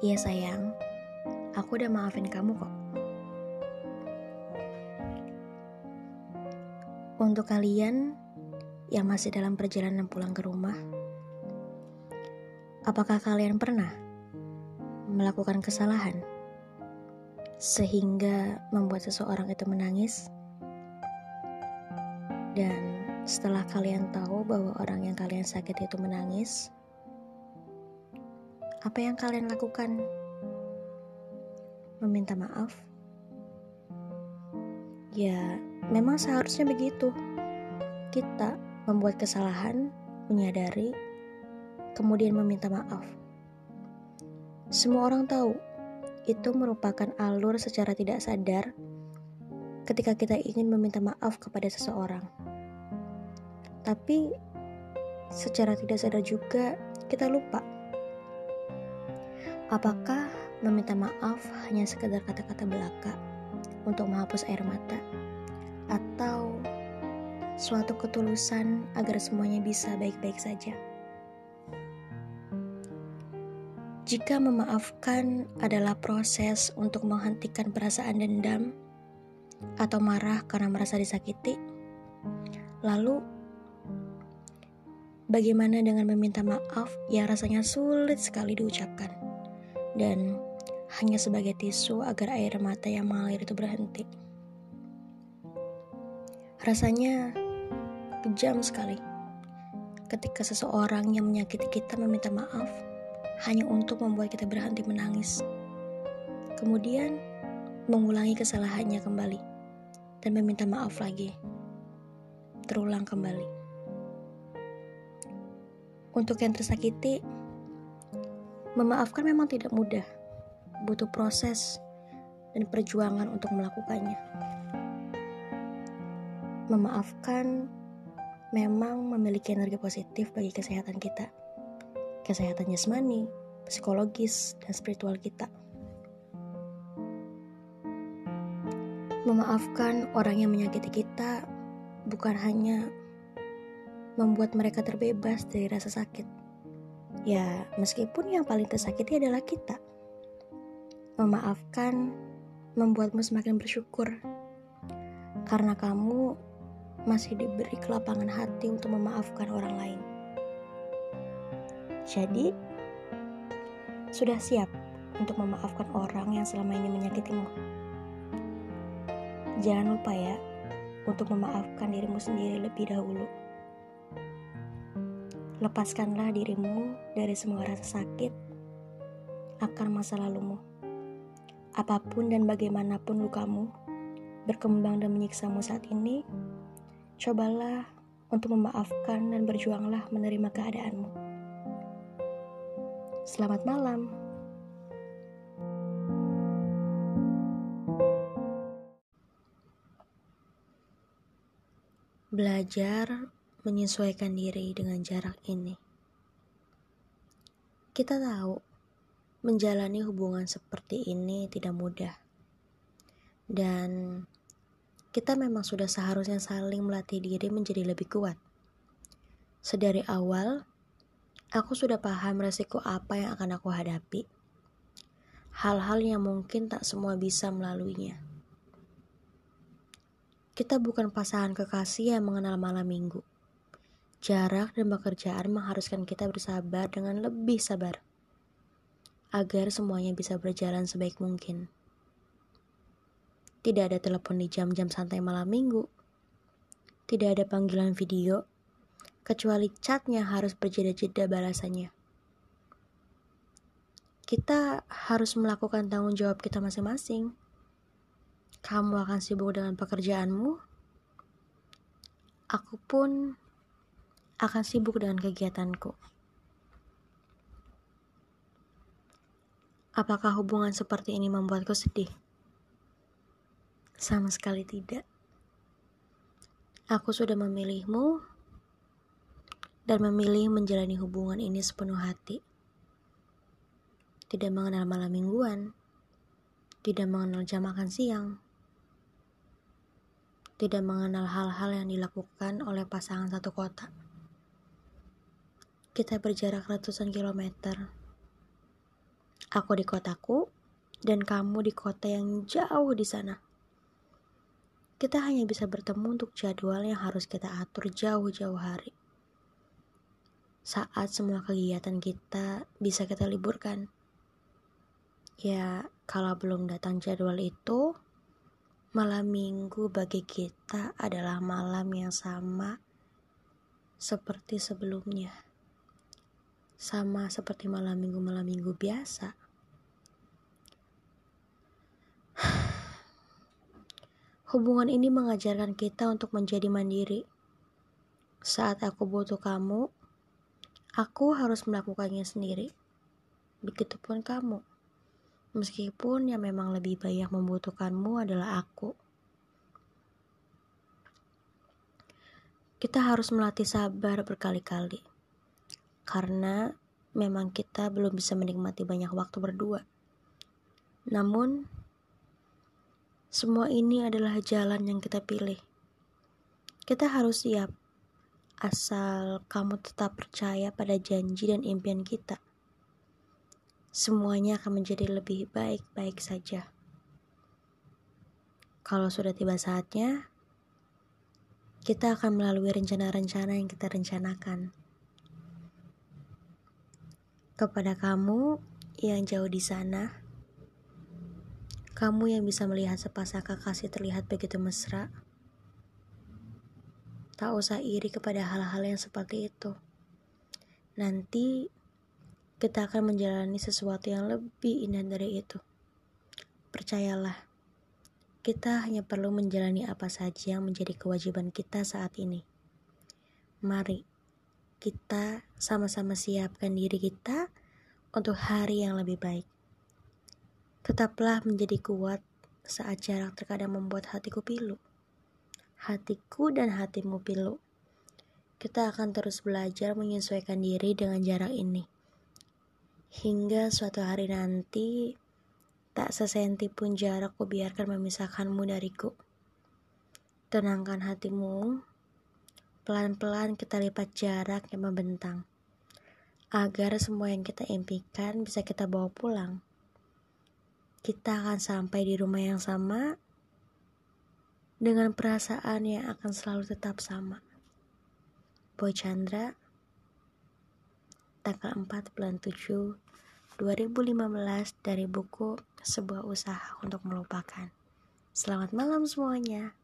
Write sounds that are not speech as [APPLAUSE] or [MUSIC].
Iya sayang, aku udah maafin kamu kok. Untuk kalian yang masih dalam perjalanan pulang ke rumah, apakah kalian pernah melakukan kesalahan sehingga membuat seseorang itu menangis? Dan setelah kalian tahu bahwa orang yang kalian sakit itu menangis, apa yang kalian lakukan? Meminta maaf? Ya, memang seharusnya begitu. Kita membuat kesalahan, menyadari, kemudian meminta maaf. Semua orang tahu itu merupakan alur secara tidak sadar ketika kita ingin meminta maaf kepada seseorang. Tapi secara tidak sadar juga kita lupa Apakah meminta maaf hanya sekedar kata-kata belaka untuk menghapus air mata? Atau suatu ketulusan agar semuanya bisa baik-baik saja? Jika memaafkan adalah proses untuk menghentikan perasaan dendam atau marah karena merasa disakiti, lalu bagaimana dengan meminta maaf yang rasanya sulit sekali diucapkan? Dan hanya sebagai tisu agar air mata yang mengalir itu berhenti. Rasanya kejam sekali ketika seseorang yang menyakiti kita meminta maaf hanya untuk membuat kita berhenti menangis. Kemudian mengulangi kesalahannya kembali dan meminta maaf lagi. Terulang kembali. Untuk yang tersakiti, Memaafkan memang tidak mudah, butuh proses dan perjuangan untuk melakukannya. Memaafkan memang memiliki energi positif bagi kesehatan kita, kesehatan jasmani, psikologis, dan spiritual kita. Memaafkan orang yang menyakiti kita bukan hanya membuat mereka terbebas dari rasa sakit, Ya, meskipun yang paling tersakiti adalah kita. Memaafkan membuatmu semakin bersyukur. Karena kamu masih diberi kelapangan hati untuk memaafkan orang lain. Jadi, sudah siap untuk memaafkan orang yang selama ini menyakitimu. Jangan lupa ya, untuk memaafkan dirimu sendiri lebih dahulu. Lepaskanlah dirimu dari semua rasa sakit akan masa lalumu. Apa pun dan bagaimanapun lukamu berkembang dan menyiksamu saat ini, cobalah untuk memaafkan dan berjuanglah menerima keadaanmu. Selamat malam. Belajar menyesuaikan diri dengan jarak ini. Kita tahu menjalani hubungan seperti ini tidak mudah, dan kita memang sudah seharusnya saling melatih diri menjadi lebih kuat. Sedari awal, aku sudah paham resiko apa yang akan aku hadapi. Hal-hal yang mungkin tak semua bisa melaluinya. Kita bukan pasangan kekasih yang mengenal malam minggu. Jarak dan pekerjaan mengharuskan kita bersabar dengan lebih sabar agar semuanya bisa berjalan sebaik mungkin. Tidak ada telepon di jam-jam santai malam minggu. Tidak ada panggilan video, kecuali chatnya harus berjeda-jeda balasannya. Kita harus melakukan tanggung jawab kita masing-masing. Kamu akan sibuk dengan pekerjaanmu. Aku pun akan sibuk dengan kegiatanku. Apakah hubungan seperti ini membuatku sedih? Sama sekali tidak. Aku sudah memilihmu dan memilih menjalani hubungan ini sepenuh hati. Tidak mengenal malam mingguan, tidak mengenal jam makan siang, tidak mengenal hal-hal yang dilakukan oleh pasangan satu kota. Kita berjarak ratusan kilometer. Aku di kotaku, dan kamu di kota yang jauh di sana. Kita hanya bisa bertemu untuk jadwal yang harus kita atur jauh-jauh hari. Saat semua kegiatan kita bisa kita liburkan. Ya, kalau belum datang jadwal itu, malam minggu bagi kita adalah malam yang sama seperti sebelumnya. Sama seperti malam minggu-malam minggu biasa. [SIGHS] Hubungan ini mengajarkan kita untuk menjadi mandiri. Saat aku butuh kamu, aku harus melakukannya sendiri. Begitupun kamu. Meskipun yang memang lebih banyak membutuhkanmu adalah aku. kita harus melatih sabar berkali-kali. Karena memang kita belum bisa menikmati banyak waktu berdua. Namun, semua ini adalah jalan yang kita pilih. Kita harus siap, asal kamu tetap percaya pada janji dan impian kita. Semuanya akan menjadi lebih baik-baik saja. Kalau sudah tiba saatnya, kita akan melalui rencana-rencana yang kita rencanakan. Kepada kamu yang jauh di sana, kamu yang bisa melihat sepasang kekasih terlihat begitu mesra, tak usah iri kepada hal-hal yang seperti itu. Nanti kita akan menjalani sesuatu yang lebih indah dari itu. Percayalah kita hanya perlu menjalani apa saja yang menjadi kewajiban kita saat ini. Mari kita sama-sama siapkan diri kita untuk hari yang lebih baik. Tetaplah menjadi kuat saat jarak terkadang membuat hatiku pilu. Hatiku dan hatimu pilu. Kita akan terus belajar menyesuaikan diri dengan jarak ini. Hingga suatu hari nanti Tak sesenti pun jarak ku biarkan memisahkanmu dariku. Tenangkan hatimu, pelan-pelan kita lipat jarak yang membentang. Agar semua yang kita impikan bisa kita bawa pulang. Kita akan sampai di rumah yang sama dengan perasaan yang akan selalu tetap sama. Boy Chandra, tanggal 4 bulan 7 2015 dari buku Sebuah Usaha untuk Melupakan. Selamat malam semuanya.